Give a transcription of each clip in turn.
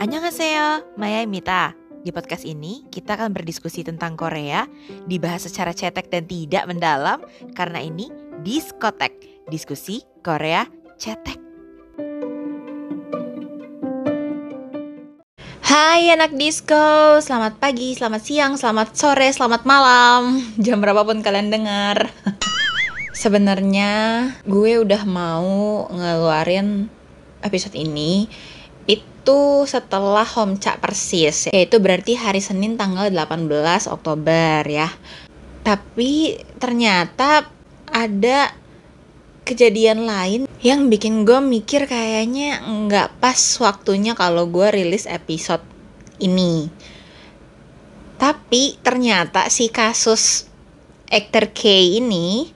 Annyeonghaseyo, Maya Di podcast ini, kita akan berdiskusi tentang Korea, dibahas secara cetek dan tidak mendalam, karena ini Diskotek, diskusi Korea cetek. Hai anak disco, selamat pagi, selamat siang, selamat sore, selamat malam, jam berapapun kalian dengar. Sebenarnya gue udah mau ngeluarin episode ini itu setelah Homca persis yaitu berarti hari Senin tanggal 18 Oktober ya. Tapi ternyata ada kejadian lain yang bikin gue mikir kayaknya nggak pas waktunya kalau gue rilis episode ini. Tapi ternyata si kasus actor K ini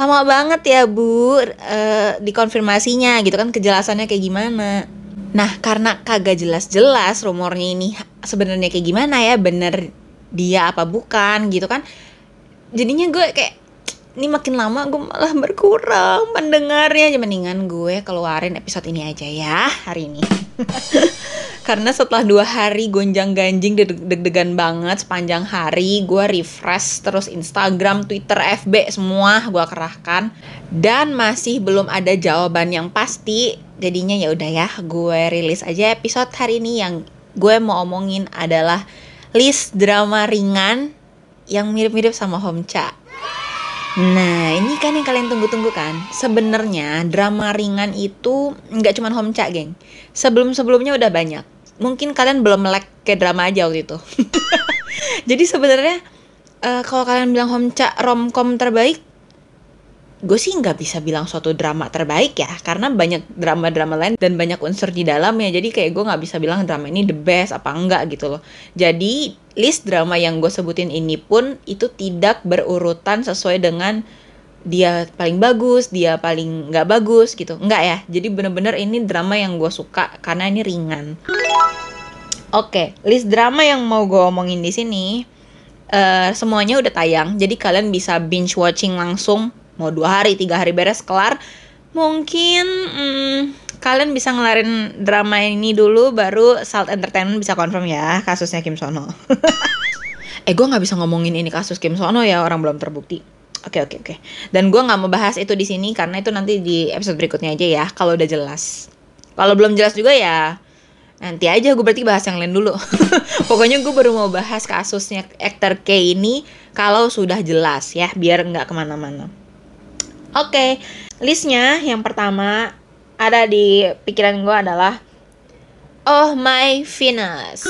lama banget ya bu uh, dikonfirmasinya gitu kan kejelasannya kayak gimana Nah, karena kagak jelas-jelas rumornya ini sebenarnya kayak gimana ya, bener dia apa bukan gitu kan. Jadinya gue kayak ini makin lama gue malah berkurang mendengarnya. Mendingan gue keluarin episode ini aja ya hari ini. Karena setelah dua hari gonjang ganjing deg-degan banget sepanjang hari gue refresh terus Instagram, Twitter, FB semua gue kerahkan. Dan masih belum ada jawaban yang pasti jadinya ya udah ya gue rilis aja episode hari ini. Yang gue mau omongin adalah list drama ringan yang mirip-mirip sama Homcha. Nah ini kan yang kalian tunggu-tunggu kan? Sebenarnya drama ringan itu nggak cuma Homcha geng. Sebelum-sebelumnya udah banyak Mungkin kalian belum melek ke drama aja waktu itu. Jadi sebenarnya uh, kalau kalian bilang Homcha romcom terbaik gue sih nggak bisa bilang suatu drama terbaik ya karena banyak drama-drama lain dan banyak unsur di dalamnya. Jadi kayak gue nggak bisa bilang drama ini the best apa enggak gitu loh. Jadi list drama yang gue sebutin ini pun itu tidak berurutan sesuai dengan dia paling bagus dia paling nggak bagus gitu. Enggak ya? Jadi bener-bener ini drama yang gue suka karena ini ringan. Oke okay, list drama yang mau gue omongin di sini uh, semuanya udah tayang. Jadi kalian bisa binge watching langsung. Mau dua hari tiga hari beres kelar. Mungkin hmm, kalian bisa ngelarin drama ini dulu baru Salt Entertainment bisa confirm ya kasusnya Kim Sono. Eh gue nggak bisa ngomongin ini kasus Kim Sono ya orang belum terbukti Oke okay, oke okay, oke. Okay. Dan gue nggak mau bahas itu di sini karena itu nanti di episode berikutnya aja ya kalau udah jelas. Kalau belum jelas juga ya nanti aja gue berarti bahas yang lain dulu. Pokoknya gue baru mau bahas kasusnya actor K ini kalau sudah jelas ya biar nggak ke mana-mana. Oke, okay, listnya yang pertama ada di pikiran gue adalah Oh my Venus.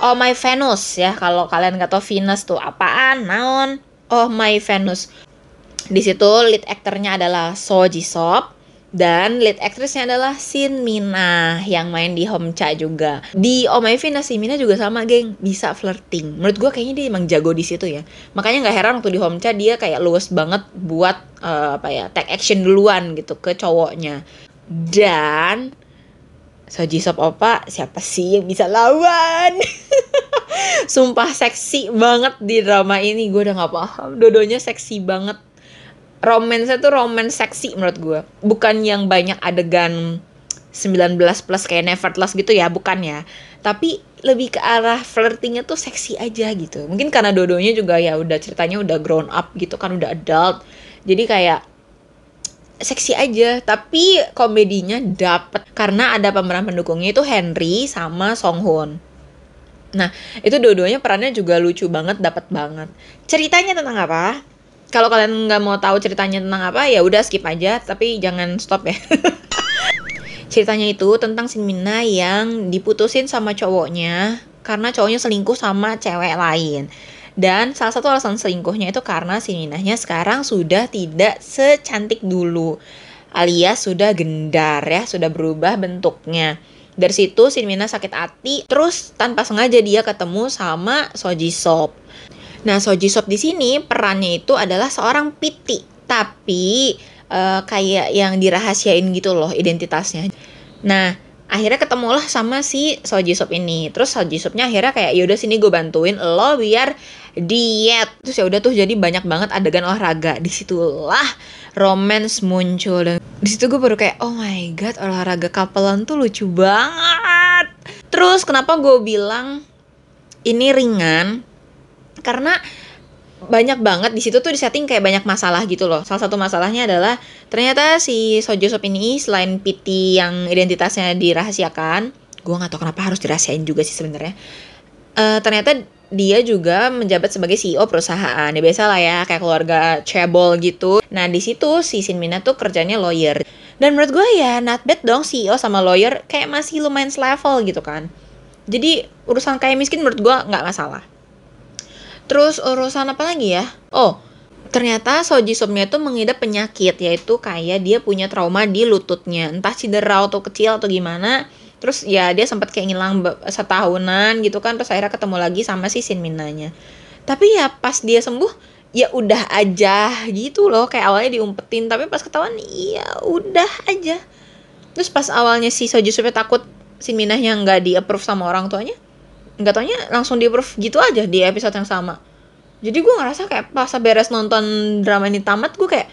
Oh my Venus ya kalau kalian nggak tahu Venus tuh apaan, naon. Oh my Venus. Di situ lead aktornya adalah So Ji Sop. Dan lead aktrisnya adalah Shin Mina yang main di Homcha juga. Di Oh My Venus, Shin Mina juga sama, geng. Bisa flirting. Menurut gue kayaknya dia emang jago di situ ya. Makanya nggak heran waktu di Homcha dia kayak luwes banget buat uh, apa ya, take action duluan gitu ke cowoknya. Dan Soji Sop Opa siapa sih yang bisa lawan? Sumpah seksi banget di drama ini. Gue udah gak paham. Dodonya seksi banget romance tuh romance seksi menurut gue bukan yang banyak adegan 19 plus kayak Nevertheless gitu ya bukan ya tapi lebih ke arah flirtingnya tuh seksi aja gitu mungkin karena dodonya juga ya udah ceritanya udah grown up gitu kan udah adult jadi kayak seksi aja tapi komedinya dapet. Karena ada pemeran pendukungnya itu Henry sama Song Hoon. Nah itu dua-duanya perannya juga lucu banget dapat banget. Ceritanya tentang apa? Kalau kalian nggak mau tahu ceritanya tentang apa ya udah skip aja tapi jangan stop ya. Ceritanya itu tentang Shin Mina yang diputusin sama cowoknya karena cowoknya selingkuh sama cewek lain dan salah satu alasan selingkuhnya itu karena Shin Minanya sekarang sudah tidak secantik dulu alias sudah gendar ya sudah berubah bentuknya dari situ Shin Mina sakit hati terus tanpa sengaja dia ketemu sama Soji Sop Nah, Soji Sop di sini perannya itu adalah seorang piti, tapi uh, kayak yang dirahasiain gitu loh identitasnya. Nah, akhirnya ketemulah sama si Soji Sop ini. Terus Soji Sopnya akhirnya kayak yaudah sini gue bantuin lo biar diet. Terus ya udah tuh jadi banyak banget adegan olahraga. Di situlah romance muncul dan di situ gue baru kayak oh my god olahraga kapelan tuh lucu banget. Terus kenapa gue bilang ini ringan? Karena banyak banget di situ tuh disetting kayak banyak masalah gitu loh. Salah satu masalahnya adalah ternyata si Sojo Sop ini selain PT yang identitasnya dirahasiakan, gue nggak tahu kenapa harus dirahasiain juga sih sebenarnya. Uh, ternyata dia juga menjabat sebagai CEO perusahaan. Ya biasa lah ya, kayak keluarga cebol gitu. Nah, di situ si Sin Mina tuh kerjanya lawyer. Dan menurut gue ya not bad dong CEO sama lawyer kayak masih lumayan selevel gitu kan. Jadi urusan kayak miskin menurut gue nggak masalah. Terus urusan apa lagi ya? Oh, ternyata Soji Somnya itu mengidap penyakit yaitu kayak dia punya trauma di lututnya. Entah cedera atau kecil atau gimana. Terus ya dia sempat kayak ngilang setahunan gitu kan terus akhirnya ketemu lagi sama si Sin Minanya tapi ya pas dia sembuh ya udah aja gitu loh. Kayak awalnya diumpetin tapi pas ketahuan ya udah aja. Terus pas awalnya si Soji Somnya takut Sin Minanya nggak di approve sama orang tuanya nggak taunya langsung di approve gitu aja di episode yang sama. Jadi gue ngerasa kayak pas beres nonton drama ini tamat gue kayak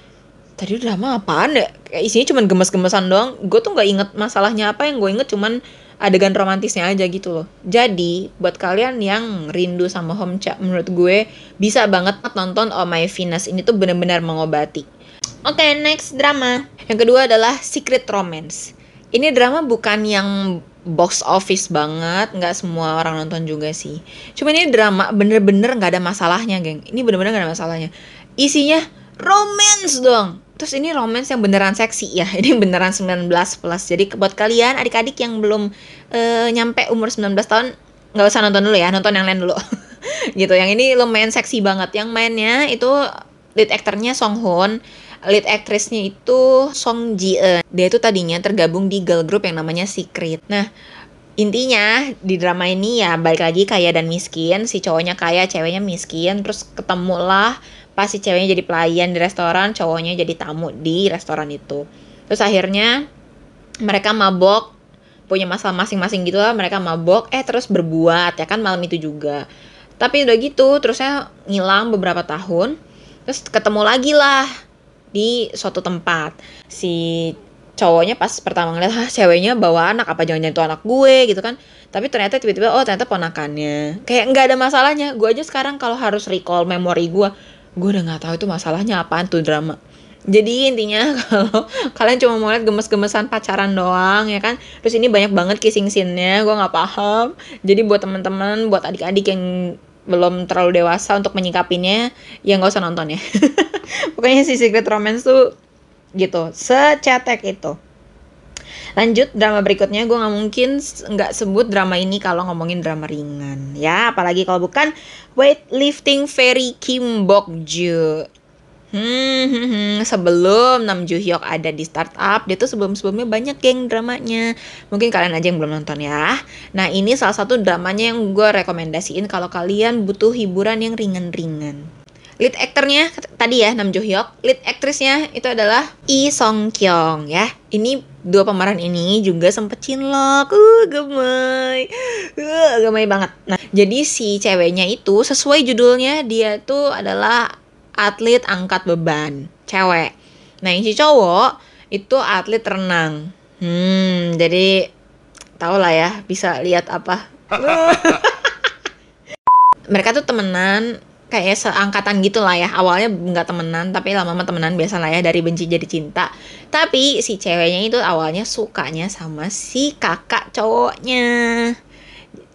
tadi drama apaan ya? Kayak isinya cuma gemes-gemesan doang. Gue tuh nggak inget masalahnya apa yang gue inget cuman adegan romantisnya aja gitu loh. Jadi buat kalian yang rindu sama Homcha menurut gue bisa banget nonton Oh My Venus. Ini tuh bener-bener mengobati. Oke okay, next drama. Yang kedua adalah Secret Romance ini drama bukan yang box office banget nggak semua orang nonton juga sih. Cuma ini drama bener-bener nggak ada masalahnya geng. Ini bener-bener nggak ada masalahnya. Isinya romance dong. Terus ini romance yang beneran seksi ya. Ini beneran 19 plus. Jadi buat kalian adik-adik yang belum uh, nyampe umur 19 tahun nggak usah nonton dulu ya. Nonton yang lain dulu. Gitu. Yang ini lumayan seksi banget. Yang mainnya itu lead aktornya Song Hoon lead aktrisnya itu Song Ji Eun. Dia itu tadinya tergabung di girl group yang namanya Secret. Nah, intinya di drama ini ya balik lagi kaya dan miskin. Si cowoknya kaya, ceweknya miskin. Terus ketemu lah pas si ceweknya jadi pelayan di restoran, cowoknya jadi tamu di restoran itu. Terus akhirnya mereka mabok, punya masalah masing-masing gitu lah. Mereka mabok, eh terus berbuat ya kan malam itu juga. Tapi udah gitu, terusnya ngilang beberapa tahun. Terus ketemu lagi lah di suatu tempat. Si cowoknya pas pertama ngeliat ah ceweknya bawa anak apa jangan itu anak gue? gitu kan. Tapi ternyata tiba-tiba oh ternyata ponakannya. Kayak nggak ada masalahnya. Gue aja sekarang kalau harus recall memori gue gue udah nggak tahu itu masalahnya apaan tuh drama. Jadi intinya kalau kalian cuma mau lihat gemes-gemesan pacaran doang ya kan terus ini banyak banget kissing scene-nya gue nggak paham. Jadi buat teman-teman buat adik-adik yang belum terlalu dewasa untuk menyikapinya ya nggak usah nonton ya. Pokoknya si Secret Romance tuh gitu secetek itu. Lanjut drama berikutnya gue nggak mungkin nggak sebut drama ini kalau ngomongin drama ringan ya. Apalagi kalau bukan weightlifting fairy Kim Bok Joo Hmm, hmm, hmm, sebelum Nam Joo Hyuk ada di startup, dia tuh sebelum-sebelumnya banyak geng dramanya. Mungkin kalian aja yang belum nonton ya. Nah, ini salah satu dramanya yang gue rekomendasiin kalau kalian butuh hiburan yang ringan-ringan. Lead aktornya tadi ya Nam Joo Hyuk, lead aktrisnya itu adalah Lee Song Kyung ya. Ini dua pemeran ini juga sempet cinlok, uh gemay, uh gemay banget. Nah, jadi si ceweknya itu sesuai judulnya dia tuh adalah atlet angkat beban, cewek. Nah, yang si cowok itu atlet renang. Hmm, jadi tau lah ya, bisa lihat apa. Mereka tuh temenan kayak seangkatan gitu lah ya awalnya nggak temenan tapi lama-lama temenan biasa lah ya dari benci jadi cinta tapi si ceweknya itu awalnya sukanya sama si kakak cowoknya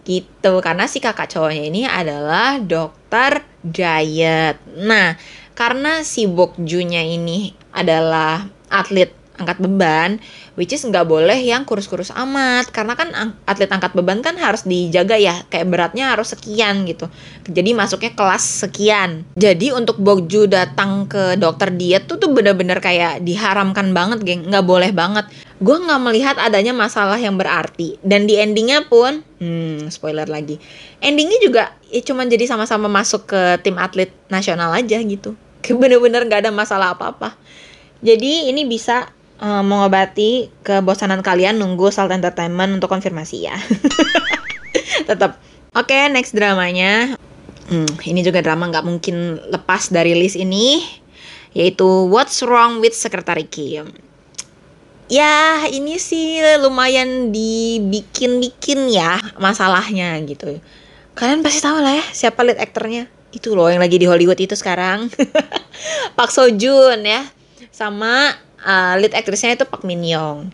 gitu. Karena si kakak cowoknya ini adalah dokter diet. Nah karena si Bokjunya ini adalah atlet angkat beban, which is nggak boleh yang kurus-kurus amat, karena kan atlet angkat beban kan harus dijaga ya, kayak beratnya harus sekian gitu. Jadi masuknya kelas sekian. Jadi untuk Bokju datang ke dokter diet tuh tuh bener-bener kayak diharamkan banget, geng, nggak boleh banget. Gue nggak melihat adanya masalah yang berarti. Dan di endingnya pun, hmm, spoiler lagi, endingnya juga ya cuman jadi sama-sama masuk ke tim atlet nasional aja gitu. Bener-bener nggak ada masalah apa-apa. Jadi ini bisa uh, mengobati kebosanan kalian nunggu Salt Entertainment untuk konfirmasi ya. Tetap. Oke, okay, next dramanya. Hmm, ini juga drama nggak mungkin lepas dari list ini, yaitu What's Wrong with Secretary Kim. Ya, ini sih lumayan dibikin-bikin ya masalahnya gitu. Kalian pasti tahu lah ya siapa lead aktornya. Itu loh yang lagi di Hollywood itu sekarang. Pak Seo Joon ya. Sama uh, lead aktrisnya itu Pak Min Young.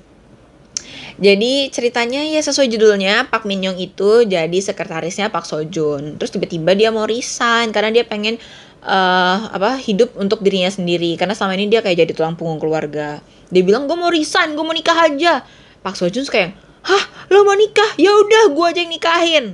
Jadi ceritanya ya sesuai judulnya Pak Min Young itu jadi sekretarisnya Pak Seo Joon. Terus tiba-tiba dia mau resign karena dia pengen uh, apa hidup untuk dirinya sendiri karena selama ini dia kayak jadi tulang punggung keluarga. Dia bilang gue mau resign, gue mau nikah aja. Pak Seo Joon kayak, hah lo mau nikah? Ya udah gue aja yang nikahin.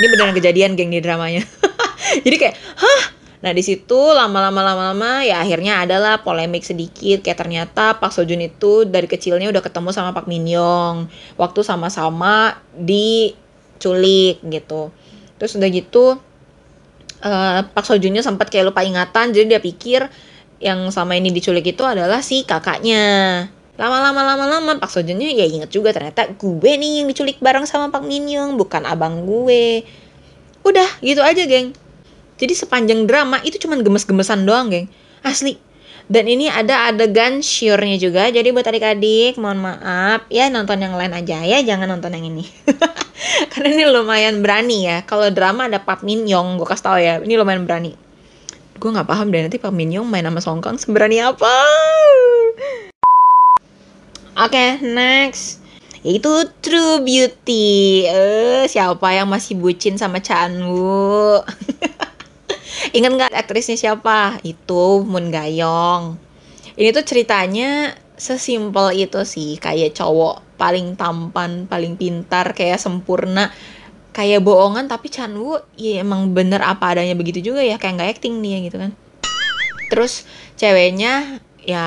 Ini beneran kejadian geng di dramanya. jadi kayak, hah Nah di situ lama-lama lama-lama ya akhirnya adalah polemik sedikit kayak ternyata Pak Sojun itu dari kecilnya udah ketemu sama Pak Min Yong waktu sama-sama diculik gitu. Terus udah gitu uh, Pak Sojunnya sempat kayak lupa ingatan jadi dia pikir yang sama ini diculik itu adalah si kakaknya. Lama-lama lama-lama Pak Sojunnya ya inget juga ternyata gue nih yang diculik bareng sama Pak Min Yong bukan abang gue. Udah gitu aja geng jadi sepanjang drama itu cuman gemes-gemesan doang, geng. Asli. Dan ini ada adegan sure-nya juga. Jadi buat adik-adik, mohon maaf ya nonton yang lain aja ya, jangan nonton yang ini. Karena ini lumayan berani ya. Kalau drama ada Pak Min Yong, gue kasih tau ya. Ini lumayan berani. Gue nggak paham deh nanti Pak Min Yong main sama Song Kang seberani apa. Oke, okay, next yaitu True Beauty. Eh, siapa yang masih bucin sama Chan Woo? Ingat nggak aktrisnya siapa? Itu Moon Gayong. Ini tuh ceritanya sesimpel itu sih, kayak cowok paling tampan, paling pintar, kayak sempurna, kayak bohongan tapi Chan Woo ya emang bener apa adanya begitu juga ya, kayak nggak acting dia gitu kan. Terus ceweknya ya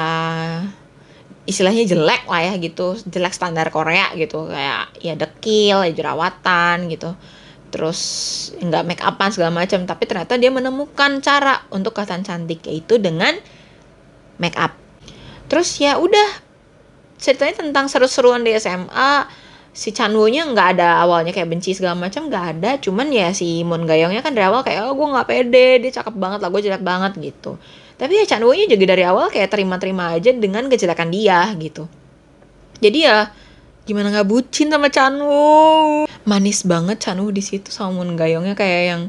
istilahnya jelek lah ya gitu, jelek standar Korea gitu, kayak ya dekil, ya jerawatan gitu terus nggak make upan segala macam tapi ternyata dia menemukan cara untuk kelihatan cantik yaitu dengan make up. Terus ya udah ceritanya tentang seru-seruan di SMA si Chanwoo-nya nggak ada awalnya kayak benci segala macam nggak ada cuman ya si Moon Gayongnya kan dari awal kayak oh gue nggak pede dia cakep banget lah gue jelek banget gitu. Tapi ya Chanwoo-nya juga dari awal kayak terima-terima aja dengan kejelekan dia gitu. Jadi ya gimana nggak bucin sama Chanwoo manis banget Chanwoo di situ sama Moon Gayongnya kayak yang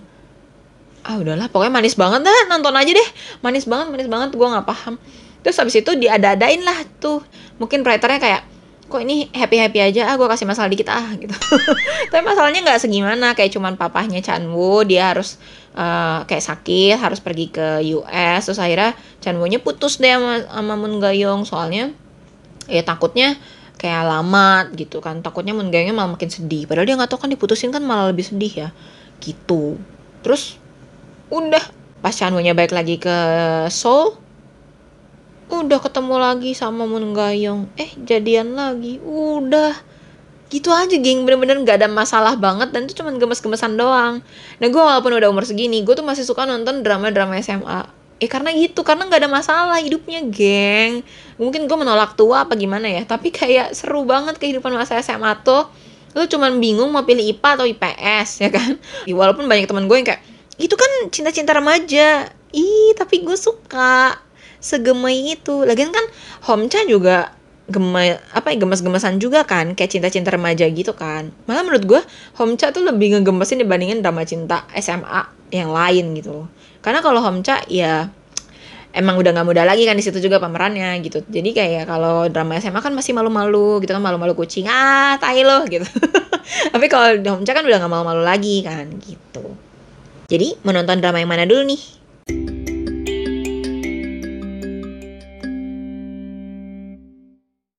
ah udahlah pokoknya manis banget dah nonton aja deh. Manis banget manis banget gue nggak paham. Terus habis itu diada-adain lah tuh. Mungkin writernya kayak kok ini happy happy aja? Ah gue kasih masalah dikit ah gitu. Tapi masalahnya nggak segimana kayak cuman papahnya Chanwoo dia harus uh, kayak sakit harus pergi ke US terus akhirnya Chanwoo-nya putus deh sama, sama Moon Gayong soalnya ya takutnya kayak lama gitu kan. Takutnya menggayangnya malah makin sedih. Padahal dia nggak tahu kan diputusin kan malah lebih sedih ya. Gitu. Terus udah. Pas Chanwoo-nya balik lagi ke Seoul udah ketemu lagi sama Moon Gayong eh jadian lagi. Udah. Gitu aja geng. Bener-bener nggak ada masalah banget dan itu cuma gemes-gemesan doang. Nah gue walaupun udah umur segini gue tuh masih suka nonton drama-drama SMA eh karena gitu karena nggak ada masalah hidupnya geng. Mungkin gue menolak tua apa gimana ya tapi kayak seru banget kehidupan masa SMA tuh. Lu cuman bingung mau pilih IPA atau IPS ya kan? Walaupun banyak teman gue yang kayak itu kan cinta-cinta remaja. Ih tapi gue suka segemai itu. Lagian kan Homcha juga gemai apa ya gemes-gemesan juga kan kayak cinta-cinta remaja gitu kan. Malah menurut gue Homcha tuh lebih ngegemesin dibandingin drama cinta SMA yang lain gitu karena kalau Homcha ya emang udah nggak muda lagi kan di situ juga pemerannya gitu. Jadi kayak kalau drama SMA kan masih malu-malu gitu kan malu-malu kucing ah tai lo gitu. Tapi kalau Homcha kan udah nggak malu-malu lagi kan gitu. Jadi menonton drama yang mana dulu nih